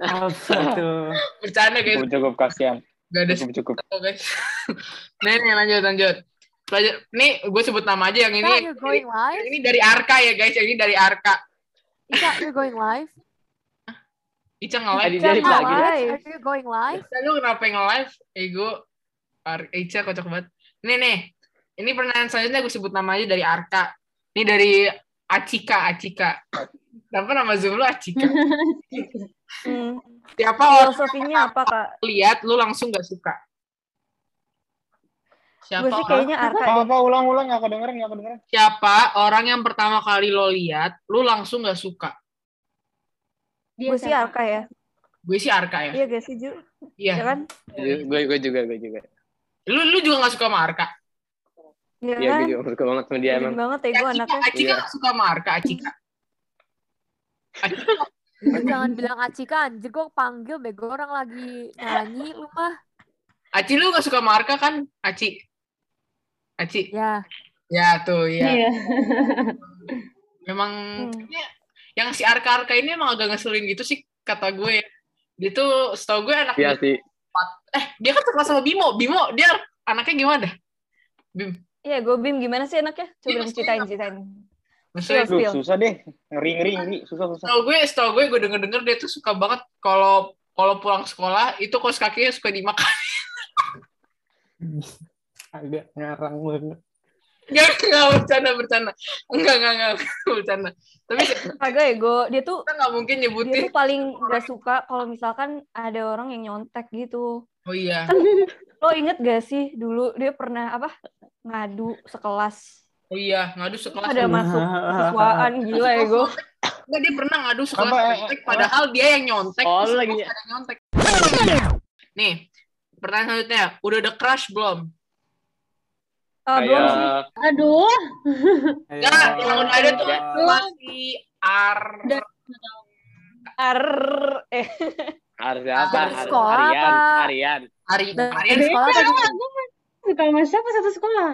Apa tuh? Bercanda guys, cukup cukup kasihan, enggak ada cukup cukup. skandal guys. Nih, nih lanjut, lanjut. Pelajar, nih gue sebut nama aja yang ini. you're going live? Yang ini dari Arka ya guys, yang ini dari Arka. Ica, you're going live? Ica nge-live. Ica, lagi. live? Are you going live? Ica, lu kenapa nge-live? Ego, Ica kocak banget. Nih, nih. Ini pertanyaan selanjutnya gue sebut nama aja dari Arka. Ini dari Acika, Acika. Kenapa nama Zoom lu Acika? Hmm. Siapa orang Filosofinya apa, Kak? lihat lu langsung gak suka? Siapa Gue sih orang, kayaknya Arka Apa deh. apa ulang-ulang nggak kedengeran nggak kedengeran. siapa orang yang pertama kali lo lihat, lu langsung gak suka? Dia Gue sih siapa? Arka ya. Gue sih Arka ya. Iya gak sih, Ju? Iya. Ya kan? Gue, gue juga, gue juga. Lu lu juga gak suka sama Arka? Iya Iya, kan? gue juga suka banget sama dia emang. banget ya gue anaknya. Acika Iya. suka sama Arka, Acika. Acika, Jangan bilang Acika anjir gue panggil bego orang lagi nyanyi lu mah. Aci lu gak suka sama Arka kan? Aci. Aci. Ya, Ya tuh, ya. Iya. Memang Hmm. kayaknya yang si Arka-Arka ini emang agak ngeselin gitu sih kata gue. ya. Dia tuh setahu gue anak Iya sih. eh dia kan sekelas sama Bimo. Bimo dia anaknya gimana? Bim. Iya, gue Bim gimana sih anaknya? Coba Iya, dong ceritain, ceritain. Maksudnya Duh, susah deh, ngeri ngeri ngeri, susah susah. setahu gue, setahu gue gue denger-denger dia tuh suka banget kalau kalau pulang sekolah itu kos kakinya suka dimakan. Agak ngarang banget. Enggak, enggak bercanda bercanda. Enggak, enggak, enggak bercanda. Tapi Kagak ya, gue. Dia tuh kita nggak mungkin dia nyebutin. tuh paling gak suka kalau misalkan ada orang yang nyontek gitu. Oh iya. Lo inget gak sih dulu dia pernah apa ngadu sekelas Oh iya, ngadu sekelas. ada masuk siswaan gila ya gue. Enggak, dia pernah ngadu sekelas Apa, eh, nyontek, padahal dia yang nyontek. Oh, lagi- ada nyontek. Nih, pertanyaan selanjutnya. Udah ada crush belum? Ah, belum sih. Aduh. Enggak, yang udah ada tuh masih ar... Ar eh harus apa? Dari Har- sekolah Arian, apa? Arian. Ari, Dari Arian sekolah apa Enggak, gimana? gue suka sama siapa satu sekolah?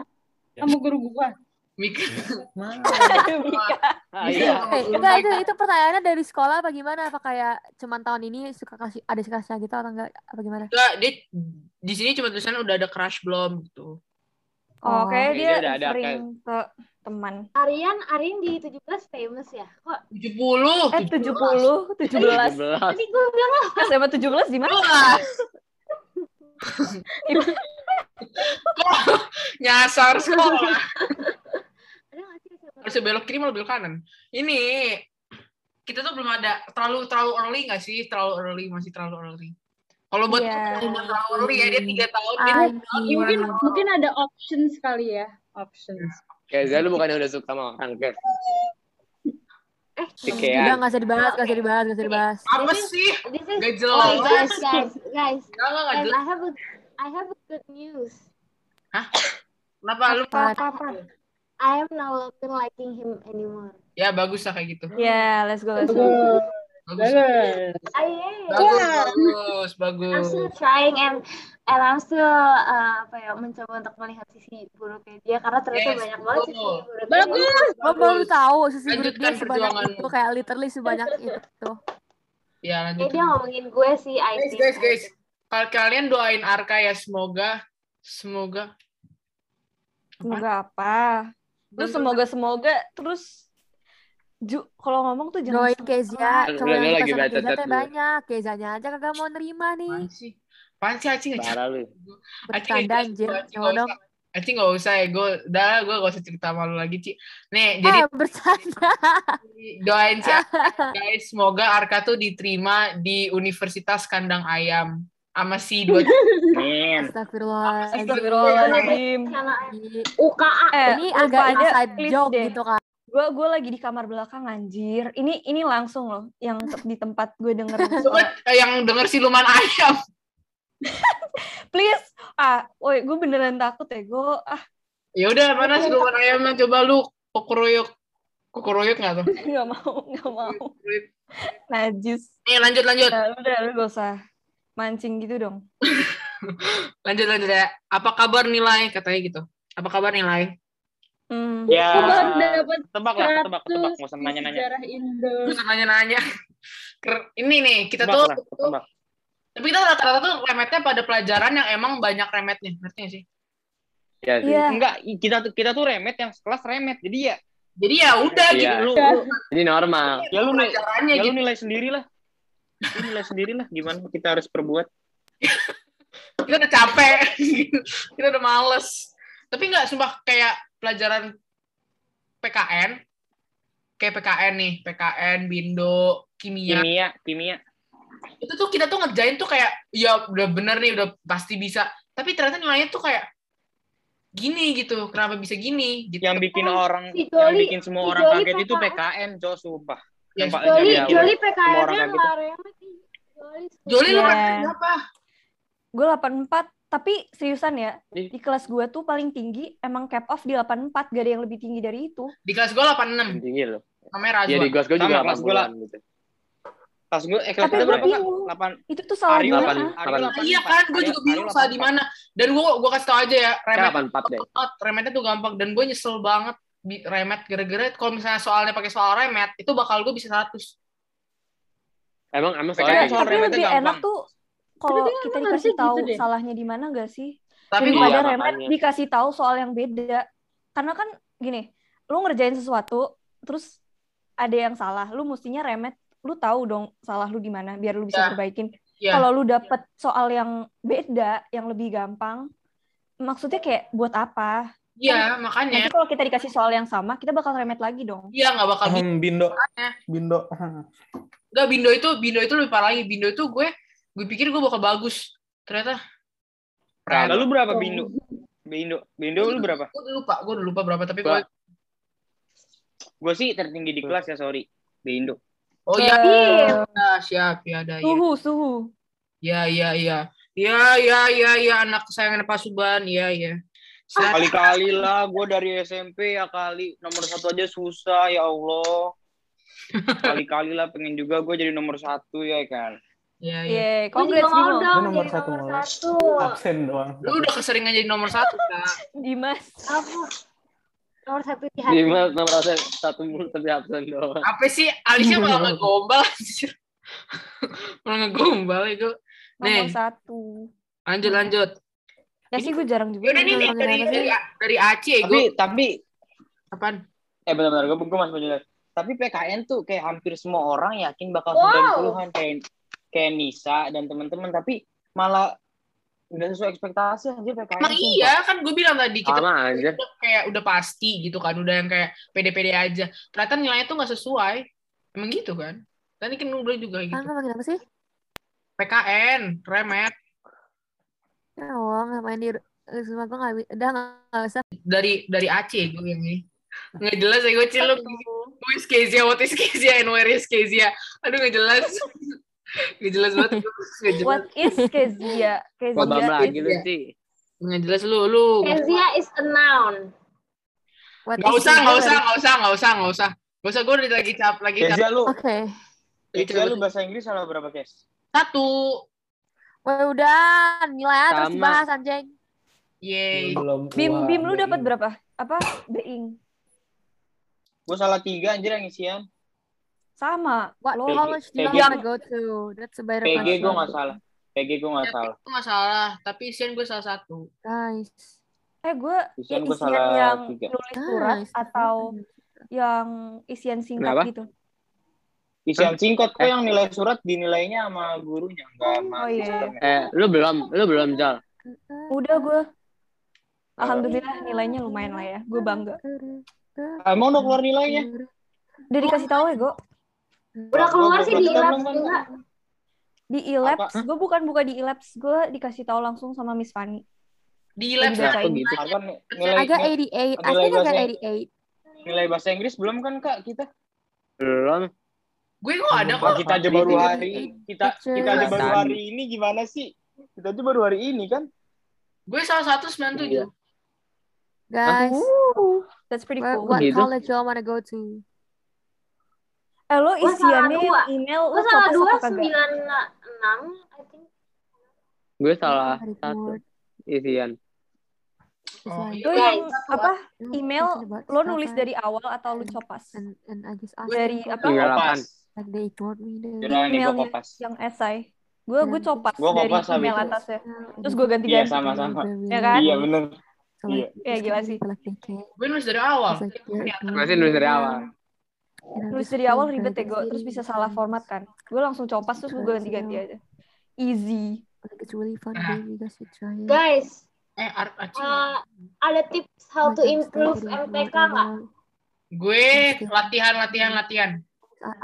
Sama guru gua. mikir. Ah, Bisa. iya. Eh, enggak itu itu pertanyaannya dari sekolah apa gimana? Apa kayak cuman tahun ini suka kasih ada kelasnya gitu atau enggak apa gimana? Enggak, dia di sini cuma tulisannya udah ada crush belum gitu. Oh, kayak Kayaknya dia udah ada, sering ke teman. Arian, Arian di 17 famous ya? Kok 70. Eh 70, 17. 17. tadi gue bilang SMA 17 di mana? Kok nyasar sekolah. Harus belok kiri malah belok kanan. Ini kita tuh belum ada terlalu terlalu early nggak sih? Terlalu early, masih terlalu early. Kalau buat Iya. terlalu terlalu early ya dia tiga tahun dia Anjing. Mungkin mungkin ada options kali ya, options. Kayak lu bukannya udah suka sama orang Kev. Eh, Si Udah Kean. nggak usah dibahas, nggak usah dibahas, nggak usah dibahas. apa sih? This is Gak oh jelas. guys guys guys Enggak, enggak, enggak jelas. I have a I have a good news. Kenapa lu? Apa apa? I am no longer liking him anymore. Ya bagus lah kayak gitu. Ya, let's go, let's go. Bagus. Bagus. Bagus. Bagus, bagus, I'm bagus. still trying and and I'm still uh, apa ya mencoba untuk melihat sisi buruknya dia karena ternyata Yes, banyak banget sisi buruknya. Bagus. Lo baru tahu sisi buruk dia sebanyak itu, kayak literally sebanyak itu. Ya Ya lanjut. dia ngomongin gue sih, I Guys, think. guys, guys. Kal- Kalian doain Arka ya semoga semoga Semoga apa? Terus semoga semoga terus Ju, kalau ngomong tuh jangan Doain Kezia, cowok lu yang lagi baca Kezia chat banyak. Kezianya aja kagak mau nerima nih. Apaan sih? Apaan sih Aci nggak Parah lu. Bercanda anjir. Aci nggak usah ya, gue udah gue gak usah cerita malu lagi Ci. Nih, jadi Eh, bercanda. doain si Arka, guys, semoga Arka tuh diterima di Universitas Kandang Ayam sama si dua Amin. Astagfirullah. Astagfirullahaladzim. Ini UKA Eh, agak ada inside please joke gitu kan. Gue gue lagi di kamar belakang anjir. Ini ini langsung loh yang di tempat gue denger. Coba yang denger siluman ayam. Please, ah, woi gue beneran takut ya. Gue ah Ya udah mana siluman ayamnya coba lu kokoroyok. Kokoroyok nggak tuh? nggak mau nggak mau. Najis. Nih lanjut lanjut. Nah, udah lu gak usah mancing gitu dong. Lanjut lanjut ya. Apa kabar nilai katanya gitu. Apa kabar nilai? Hmm. Ya, dapat tebak lah, tebak, tebak. 100 Nggak usah nanya-nanya. sejarah Indo. Terus nanya-nanya. Ker- Ini nih kita Tebak tuh, lah, tuh- tebak. Tapi kita rata-rata tuh remetnya pada pelajaran yang emang banyak remetnya, ngerti gak sih? Ya sih. Iya. Enggak, kita tuh kita tuh remet yang sekelas remet. Jadi ya, Jadi ya udah Iya. gitu. lu, Ya. lu Jadi normal. ya lu nilai, ya lu gitu. nilai sendiri lah. Lu nilai sendiri lah gimana kita harus perbuat. Kita udah capek. kita udah males. Tapi nggak sumpah kayak pelajaran PKN. Kayak PKN nih, PKN, Bindo, kimia. Kimia, kimia. Itu tuh kita tuh ngerjain tuh kayak ya udah bener nih, udah pasti bisa. Tapi ternyata nilainya tuh kayak gini gitu. Kenapa bisa gini? Gitu. Yang bikin Oh, orang, si yang Joli- bikin semua si orang Joli kaget itu PKN. PKN, cowok sumpah. Ya, Yang Pak- Joli, yang- Joli nggak remet. ih. Joli Joli lu Iya. pakai apa? Gue 84, tapi seriusan ya, di kelas gue tuh paling tinggi emang cap off di 84, gak ada yang lebih tinggi dari itu. Di kelas gue 86. Tinggi loh. Namanya Ya di juga Sama, kelas gua lah. 80-an gitu. Kelas gue, eh kelas Tapi kita gue berapa kak? bingung. 8, Itu tuh salah Aryo ah. Aryo Delapan. 84. Iya kan, gue juga bingung salah di 84. mana. Dan gue gue kasih tau aja ya, remet 84 deh. banget, remetnya tuh gampang dan gue nyesel banget remet gara-gara kalau misalnya soalnya pakai soal remet itu bakal gue bisa 100 Emang emang soalnya kayak soal Tapi remetnya lebih gampang. enak tuh kalau kita dikasih tahu gitu salahnya di mana gak sih? tapi gue makanya. remet dikasih tahu soal yang beda. Karena kan gini, lu ngerjain sesuatu terus ada yang salah, lu mestinya remet, lu tahu dong salah lu di mana biar lu bisa Ya. perbaikin. ya Kalau lu dapet soal yang beda, yang lebih gampang, maksudnya kayak buat apa? iya makanya Nanti kalau kita dikasih soal yang sama, kita bakal remet lagi dong. iya nggak bakal Hmm, Bindo. Makanya. Bindo. nggak bindo itu bindo itu lebih parah lagi bindo itu gue gue pikir gue bakal bagus ternyata Nah, lu berapa Bindo? Bindo, Bindo lu berapa? gue udah lupa gue udah lupa berapa tapi Gua- gue Gue sih tertinggi di kelas ya, sorry. Bindo. Oh iya ya, siap ya ada ya suhu, suhu. ya ya ya ya ya ya ya anak kesayangan Pak Suban ya ya. Kali-kali lah, gue dari SMP ya kali. Nomor satu aja susah, ya Allah. Kali-kali lah pengen juga gue jadi nomor satu ya kan. ya ya Yeay, Gue juga congrats mau dong nomor satu nomor satu. Absen doang. lu udah keseringan jadi nomor satu kak Dimas. Apa? Nomor satu di hati. lima enam persen satu mulu tapi absen doang. apa sih Alicia malah ngegombal anjir. malah ngegombal itu Nomor nih satu. lanjut lanjut Ya sih gue jarang juga. Yaudah nih, dari, dari, dari Aceh Tapi, gue tapi, apaan? eh benar-benar gue, gue masih mau jelas. Tapi PKN tuh kayak hampir semua orang yakin bakal Wow. 90-an kayak kayak Nisa dan teman-teman tapi malah udah sesuai ekspektasi anjir PKN. Emang sumpah. iya kan gue bilang tadi kita Sama aja. udah kayak udah pasti gitu kan udah yang kayak pede-pede aja ternyata nilainya tuh nggak sesuai Emang gitu kan? Tadi kan gue juga Ah, gitu. nggak makin apa sih? PKN, remet. Ya Allah, ngapain di semua gue nggak udah nggak nggak usah. Dari dari Aceh gue yang ini. Nggak jelas ya gue ciluk. Who is Kezia? What is Kezia? And where is Kezia? Aduh nggak jelas. Nggak jelas banget. Nggak jelas. What is Kezia? Kezia lagi is lu sih? Nggak jelas lu. Lu. Kezia is a noun. What is usah, Kezia? usah, nggak usah, nggak usah, nggak usah. Nggak usah, gue lagi cap, lagi cap. Kezia lu, Oke. Kezia lu bahasa Inggris salah berapa, Kes? Satu. Wah, udah nilai A terus Sama. dibahas anjing. Yeay. Belum Bim, Bim lu dapat berapa? Apa? Being. Gue salah tiga anjir yang isian. Sama. What Lo college do you PG. wanna go to? That's a better PG gue question. nggak salah. PG gue nggak salah. Itu nggak salah, tapi isian gue salah satu. Guys. eh gue Isian gue isian salah yang tiga. nulis surat Guys. atau yang isian singkat Kenapa? gitu. Isian singkat kok yang nilai surat dinilainya sama gurunya, nggak sama Oh, iya. sistemnya. Eh, lu belum, lu belum Jal. Udah gue. Alhamdulillah nilainya lumayan lah ya. Gue bangga. Emang udah keluar nilainya? Udah dikasih tahu ya, Go. Udah keluar sih di Kita labs belum kan? juga. Di e-labs, gue bukan buka di e-labs, gue dikasih tahu langsung sama Miss Fanny. Di baca. Kok gitu? Kan nilai, 88. I nilai think I got bahasa- 88. nilai bahasa Inggris belum kan kak kita? Belum. gue kok ada kok. kita aja baru hari kita kita aja baru hari ini gimana sih? Kita aja baru hari ini kan? Gue salah satu sembilan tujuh. Guys, Woo, that's pretty cool. what Gitu. college y'all wanna go to? Eh, lo Gua salah isiannya dua. email, Gue lo salah copas dua sembilan enam, I think. Gue salah Hari satu isian. Oh, iya. Like- yang apa? Email lo nulis dari awal atau lo copas? and and I just asked Dari apa? Email apaan? like they ignored me gue Emailnya kopas. yang esai. Gue gue copas Gua dari email itu. atasnya. Terus Terus gue Iya ganti-ganti. sama-sama. Ya kan? Iya like, Iya. Iya, just gila sih. Gue nulis dari awal. Masih nulis dari awal. Nulis dari awal ribet ya gue, terus bisa salah format kan. Gue langsung copas terus gue ganti-ganti aja. Easy. It's really fun. You guys should try it. Guys, Eh, uh, ada tips how to improve MTK nggak? Gue latihan, latihan, latihan.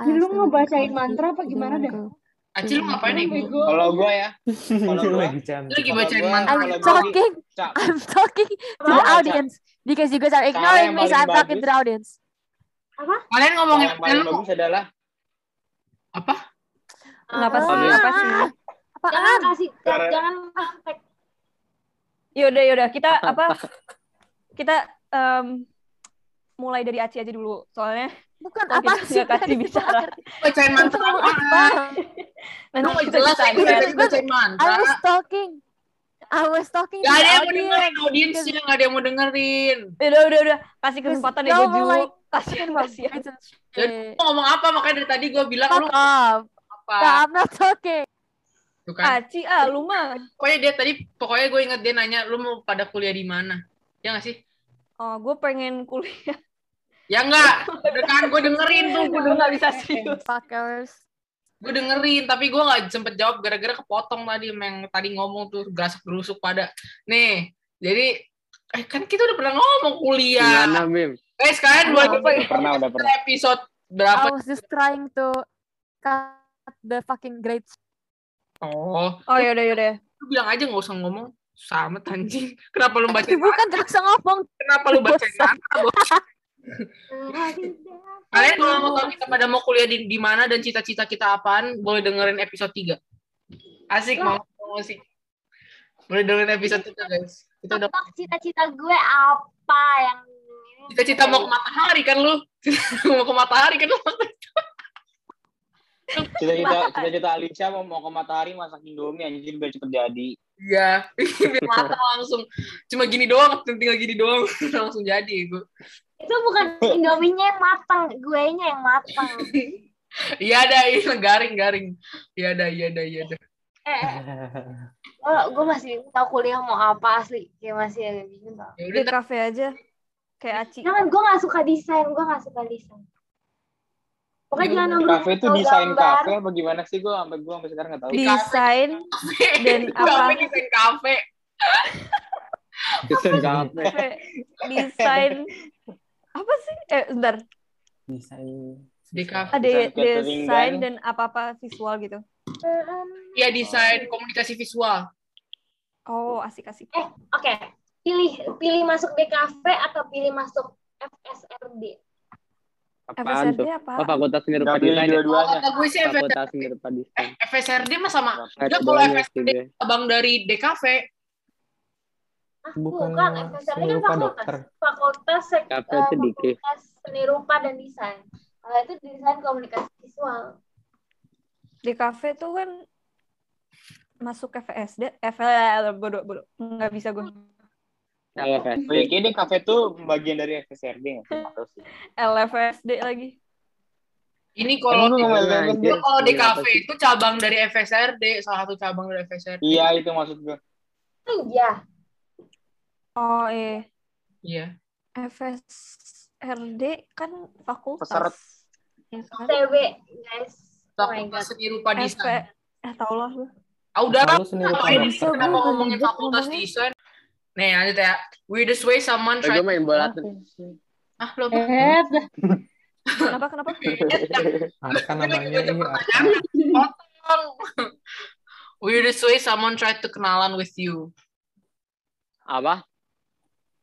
Lu ngebacain they- mantra apa gimana go. Aci lu ngapain nih? Kalau gue ya, kalau gue lagi bacain mantra. I'm talking. I'm talking to the audience because you guys are Cara ignoring me, so I'm talking to the audience. Kalian yang ngomongin paling lu bagus adalah apa? Kenapa Ah, sih? Apa sih? Jangan kasih, jangan kontak. Yaudah, yaudah. Kita apa? Kita em, mulai dari Aci aja dulu. Soalnya Bukan apa sih? nggak kasih bicara. Bacain mantra Apa? apa? nanti kita jelas bacain I mantra. was talking. I was talking Gak to ada the yang mau dengerin audience. audiensnya, gak ada yang mau dengerin. Udah, udah, udah. Kasih kesempatan ya were like Kasih, talking about kasih. grades and Jadi lu ngomong apa? Makanya dari tadi gue bilang lu Fuck off. apa? No, I'm not talking. Tuh kan. Aci, ah, lu mah. Pokoknya dia tadi, pokoknya gue inget dia nanya, lu mau pada kuliah di mana? Ya gak sih? Oh, gue pengen kuliah. Ya enggak. Udah kan gue dengerin tuh, gue nggak dengerin. bisa serius. Fuckers. Gue dengerin, tapi gue gak sempet jawab gara-gara kepotong tadi yang tadi ngomong tuh gerasak gerusuk pada. Nih, jadi eh kan kita udah pernah ngomong kuliah. Gimana, Bim? Guys, kalian boleh Apa? pernah udah pernah. episode I berapa? was just trying to cut the fucking grades. Oh, Oh, yaudah, yaudah. lu bilang aja gak usah ngomong. Sama anjing. Kenapa lu baca Bukan gak usah ngomong. Kenapa lu baca? Kalian kalau mau tahu kita pada mau kuliah di, di mana dan cita-cita kita apaan, boleh dengerin episode 3. Asik, mau ngomong sih. Boleh dengerin episode 3, guys. Kita udah cita-cita gue apa yang cita-cita mau ke matahari kan lu? mau ke matahari kan lu? Cita-cita cita-cita Alicia mau mau ke matahari masak Indomie anjir biar cepet jadi. Iya, biar matang langsung. Cuma gini doang, tinggal gini doang langsung jadi gue. Itu bukan Indominya yang matang, gue nya yang matang. Iya ada, iya garing garing. Iya ada, iya ada, iya ada. Eh, gue, gue masih tahu kuliah mau apa asli, kayak masih agak bingung tau. Ya udah, Di kafe aja. Kayak Aci. Jangan, gue gak suka desain, gue gak suka desain. Pokoknya jangan nunggu Kafe itu desain kafe apa gimana sih gue sampai gue sampai sekarang nggak tahu. Desain Dan apa? Kafe desain kafe. Desain kafe. kafe. Desain apa sih? Eh, bentar. Desain DKV. Ada Desain dan- dan apa-apa visual gitu. Iya desain komunikasi visual. Oh, asik-asik. Eh, oke. Pilih pilih masuk DKV atau pilih masuk FSRD? Apaan FSRD tuh? apa? Oh, Fakultas Seni Rupa Desain. ya? dua-duanya. Kata gue sih Fakultas Seni Rupa Desain. FSRD mah sama. Udah kalau FSRD dia. cabang dari DKV. Ah, Bukan bukan, FSRD seni kan rupa fakultas. dokter. Fakultas sek- dikit. fakultas seni rupa dan desain. Kalau itu desain komunikasi visual. Di kafe tuh kan masuk FSD, FL bodoh bodoh. Nggak bisa gue. LFS. Oh, ya, kayaknya kafe tuh bagian dari FSRD. LFSD lagi. Ini kalau nggak Iya, kalau apa sih? itu cabang dari FSRD, salah satu cabang dari FSRD. Iya itu maksud gue. Oh iya. Oh eh Iya. FSRD kan fakultas. Peseret. Ya kan? TW, guys. Oh Fakultas god. Seni Rupa FP Desain. eh tau lah. Ah udah lah. Kenapa gue ngomongin fakultas desain? Nih lanjut ya. Weirdest way someone Eh, try gue main bola tuh. Ah lo? Eh, Kenapa kenapa? Arka namanya ini. Weirdest way someone tried to kenalan with you. Apa?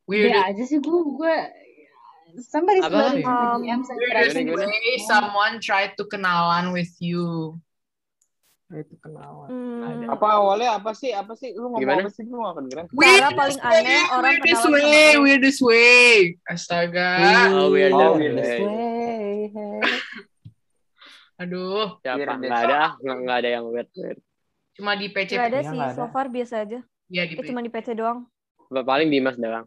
Be Weirdest aja sih gue, gue somebody Apa? slowly Um, weirdest gimana? way someone tried to kenalan with you. Itu kenalan. Hmm, Apa awalnya apa sih? Apa sih? Lu ngomong Gimana? apa sih? Gue nggak kedengeran. Cara paling aneh orang weirdest kenalan sama way, lu. weirdest way. Astaga. Oh, weird. Oh, weird. this Eh, way, hey. Aduh, Siapa? Weird. Nggak ada. Nggak nggak ada yang weird. weird. cuma di PC. Gak ada Iya, sih, nggak so far biasa aja. Iya di Eh, PC. cuma di PC doang. Paling Dimas doang.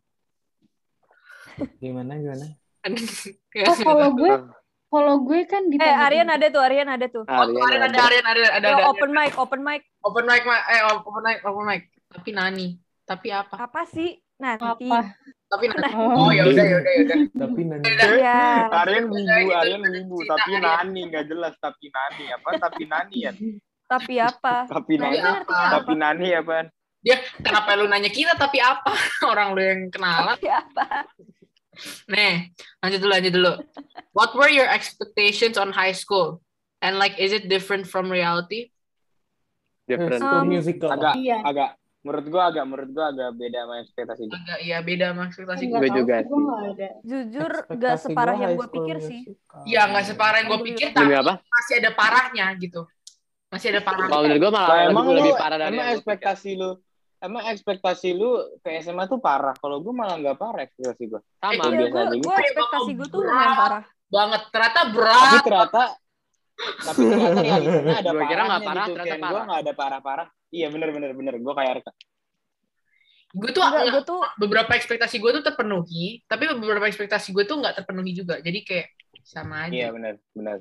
Gimana gimana? Oh, kalau gue, kalau gue kan di Eh, Aryan ada tuh, Aryan ada tuh. Oh, tuh Aryan ada, Aryan, ada, ada, ada. open mic, open mic. Open mic, eh open mic, open mic. Tapi nani. Tapi apa? Apa sih? Nanti. apa? Tapi nani. Oh. Oh ya udah, ya udah, ya udah. Tapi nanti Iya. Aryan wibu, Gitu, Aryan gitu, wibu, cerita tapi nani nggak jelas tapi nani apa? Tapi nani ya? Tapi apa? Tapi Tapi nani, apa? tapi nani apa? Dia kenapa lu nanya kita tapi apa? Orang lu yang kenalan. Tapi apa? Nih, lanjut dulu, lanjut dulu. What were your expectations on high school? And like, is it different from reality? Different. Um, musical. Agak, Iya. agak. Menurut gua agak, menurut gua agak beda sama ekspektasi gua. Agak iya beda sama ekspektasi gue. Juga sih. Jujur gak Ekspektasi separah gua yang school pikir sih. Iya, nggak separah yang gue pikir, Demi tapi apa? masih ada parahnya gitu. Masih ada parahnya. Kalau menurut gue malah emang lu, lebih parah dari emang yang gua pikir. ekspektasi lu, emang ekspektasi lu ke SMA tuh parah. Kalau gua malah nggak parah ekspektasi gua. Sama. Iya, Iya, biasa gue aja gitu. ekspektasi gue tuh lumayan parah. Banget. Ternyata Tapi berat. ternyata, tapi ternyata realitanya ada Gua kira nggak parahnya parah, gitu. ternyata parah. nggak ada parah-parah. Iya bener bener bener. Gua kayak Arka. Gue tuh Enggak, nggak- gue tuh beberapa ekspektasi gue tuh terpenuhi, tapi beberapa ekspektasi gue tuh nggak terpenuhi juga. Jadi kayak sama Iya aja. bener bener.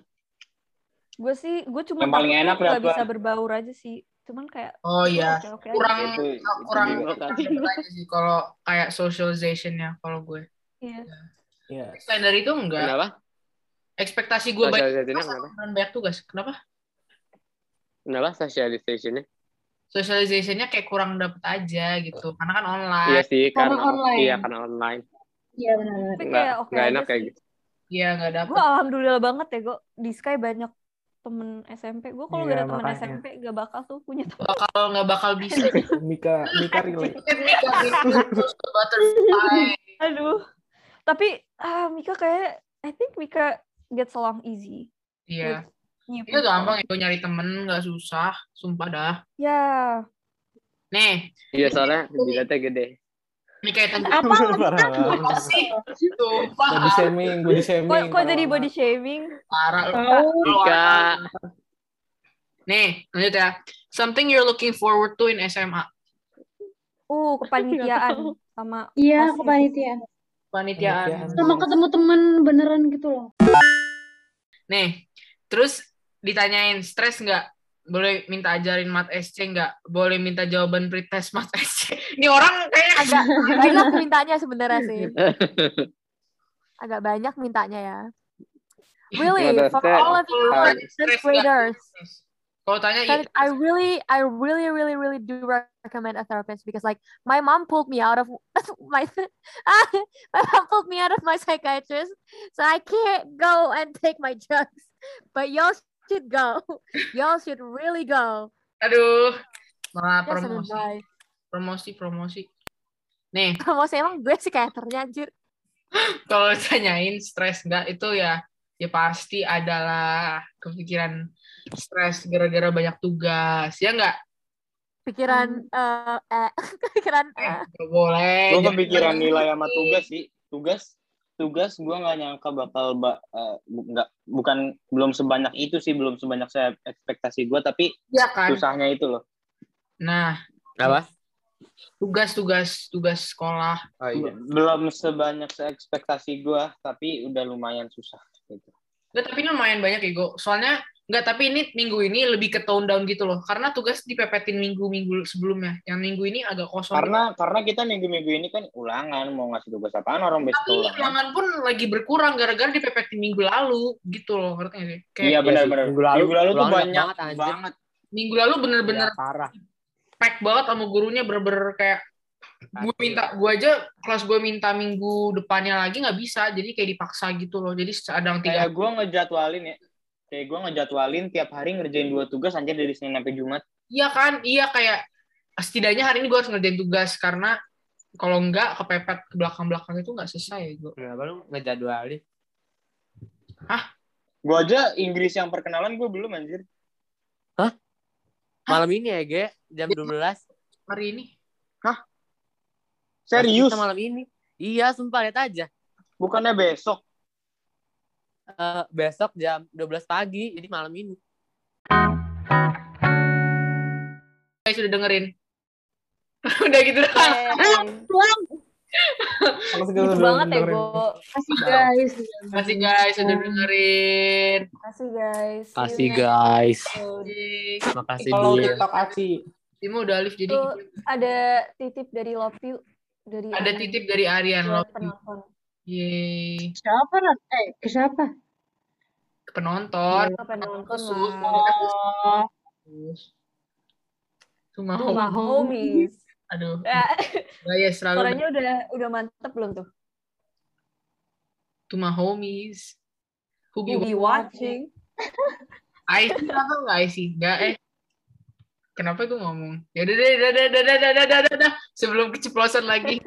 gue sih gue cuma Yang paling enak berapa? bisa berbaur aja sih. Cuman kayak Oh iya. oke oke aja. Kurang Itu, itu kurang juga. aja sih kalau kayak socialization-nya kalau gue. Iya. Iya. Selain dari itu enggak. Kenapa? Ekspektasi gue banyak kenapa? banyak tugas. Kenapa? Kenapa socialization-nya? Socialization-nya kayak kurang dapet aja gitu. Karena kan online. Iya sih, Karena karena online. iya karena online. Iya benar-benar. Tapi Nggak, enak kayak gitu. Iya nggak dapet. Gue alhamdulillah banget ya gue di Sky banyak temen SMP. Gue kalau Iya, gak ada temen makanya. SMP gak bakal tuh punya temen. Bakal nggak bakal bisa. Mika Mika relate. Mika butterfly. Aduh. Tapi ah Mika kayak I think Mika gets along easy. Iya. with new Itu people. gampang ya nyari temen nggak susah. Sumpah dah. Ya. Nih, Iya soalnya jidatnya gede. Ini kayak tentang Apa? Apa sih? Sumpah. Body shaming, body shaming. Kok, kok jadi body shaming? Parah. Mika. orang- Nih, lanjut ya. Something you're looking forward to in SMA. Uh, kepanitiaan sama Iya, kepanitiaan. Panitiaan. Panitiaan. Sama ketemu temen beneran gitu loh. Nih, terus ditanyain stres nggak? Boleh minta ajarin mat SC nggak? Boleh minta jawaban pretest mat SC. Ini orang kayak Agak banyak mintanya sebenarnya sih. Agak banyak mintanya ya. Really, for all of you tenth graders, Kalau tanya iya, I really, I really, really, really do recommend a therapist because like my mom pulled me out of my my mom pulled me out of my psychiatrist, so I can't go and take my drugs. But y'all should go. Y'all should really go. Aduh, malah Yes, promosi, bye. promosi, promosi. Nih, Promosi emang gue psikiaternya anjir. kalau tanyain stres nggak itu ya ya pasti adalah kepikiran stres gara-gara banyak tugas ya nggak Pikiran eh eh pikiran eh, Nggak boleh jangan kepikiran gitu. nilai sama tugas sih. Tugas tugas gue nggak nyangka bakal ba- eh, bu- nggak bukan belum sebanyak itu sih belum sebanyak saya ekspektasi gue tapi Iya kan susahnya itu loh nah Apa? tugas tugas tugas sekolah Oh iya. belum sebanyak ekspektasi gue tapi udah lumayan susah gitu. Nggak, tapi lumayan banyak ya Go soalnya nggak tapi ini minggu ini lebih ke tone down gitu loh. Karena tugas dipepetin minggu-minggu sebelumnya. Yang minggu ini agak kosong. Karena karena kita minggu-minggu ini kan ulangan mau ngasih tugas apaan orang besok tapi ulangan. ulangan pun lagi berkurang gara-gara dipepetin minggu lalu gitu loh ngerti nggak sih? Kayak iya benar-benar Minggu lalu- minggu lalu tuh banyak banget, anjir. banget. Minggu lalu bener-bener Iya, parah. pack banget sama gurunya bener-bener kayak gue minta gue aja kelas gue minta minggu depannya lagi nggak bisa jadi kayak dipaksa gitu loh. Jadi sedang tiga kayak gue ngejadwalin ya kayak gue ngejadwalin tiap hari ngerjain dua tugas anjir dari Senin sampai Jumat. Iya kan? Iya kayak setidaknya hari ini gue harus ngerjain tugas karena kalau enggak kepepet ke belakang-belakang itu nggak selesai ya gue Kenapa lu ngejadwalin? gue aja Inggris yang perkenalan gue belum anjir. Malam ini ya, Ge, jam 12. hari ini. Serius Kita malam ini. Iya, sumpah lihat aja. bukannya besok Eh, besok jam 12 pagi, jadi malam ini. guys sudah dengerin udah gitu doang Gitu banget ya, Bo. Kasih guys. Makasih guys sudah dengerin Kasih guys. Kasih guys. Makasih Kalau. TikTok Aci. Timo udah alif jadi Tuh, ada titip dari Love You. Dari ada titip dari Aryan buat loh penonton. Yeay Siapa? Rat? Eh, ke siapa? ke penonton Ke penonton Khusus. Oh, my homies. aduh Ya, gaya selalu suaranya udah udah mantep belum tuh? to my homies who be Who be watching? I see apa nggak I see nggak eh kenapa gue ngomong ya udah deh udah udah udah udah udah udah udah sebelum keceplosan lagi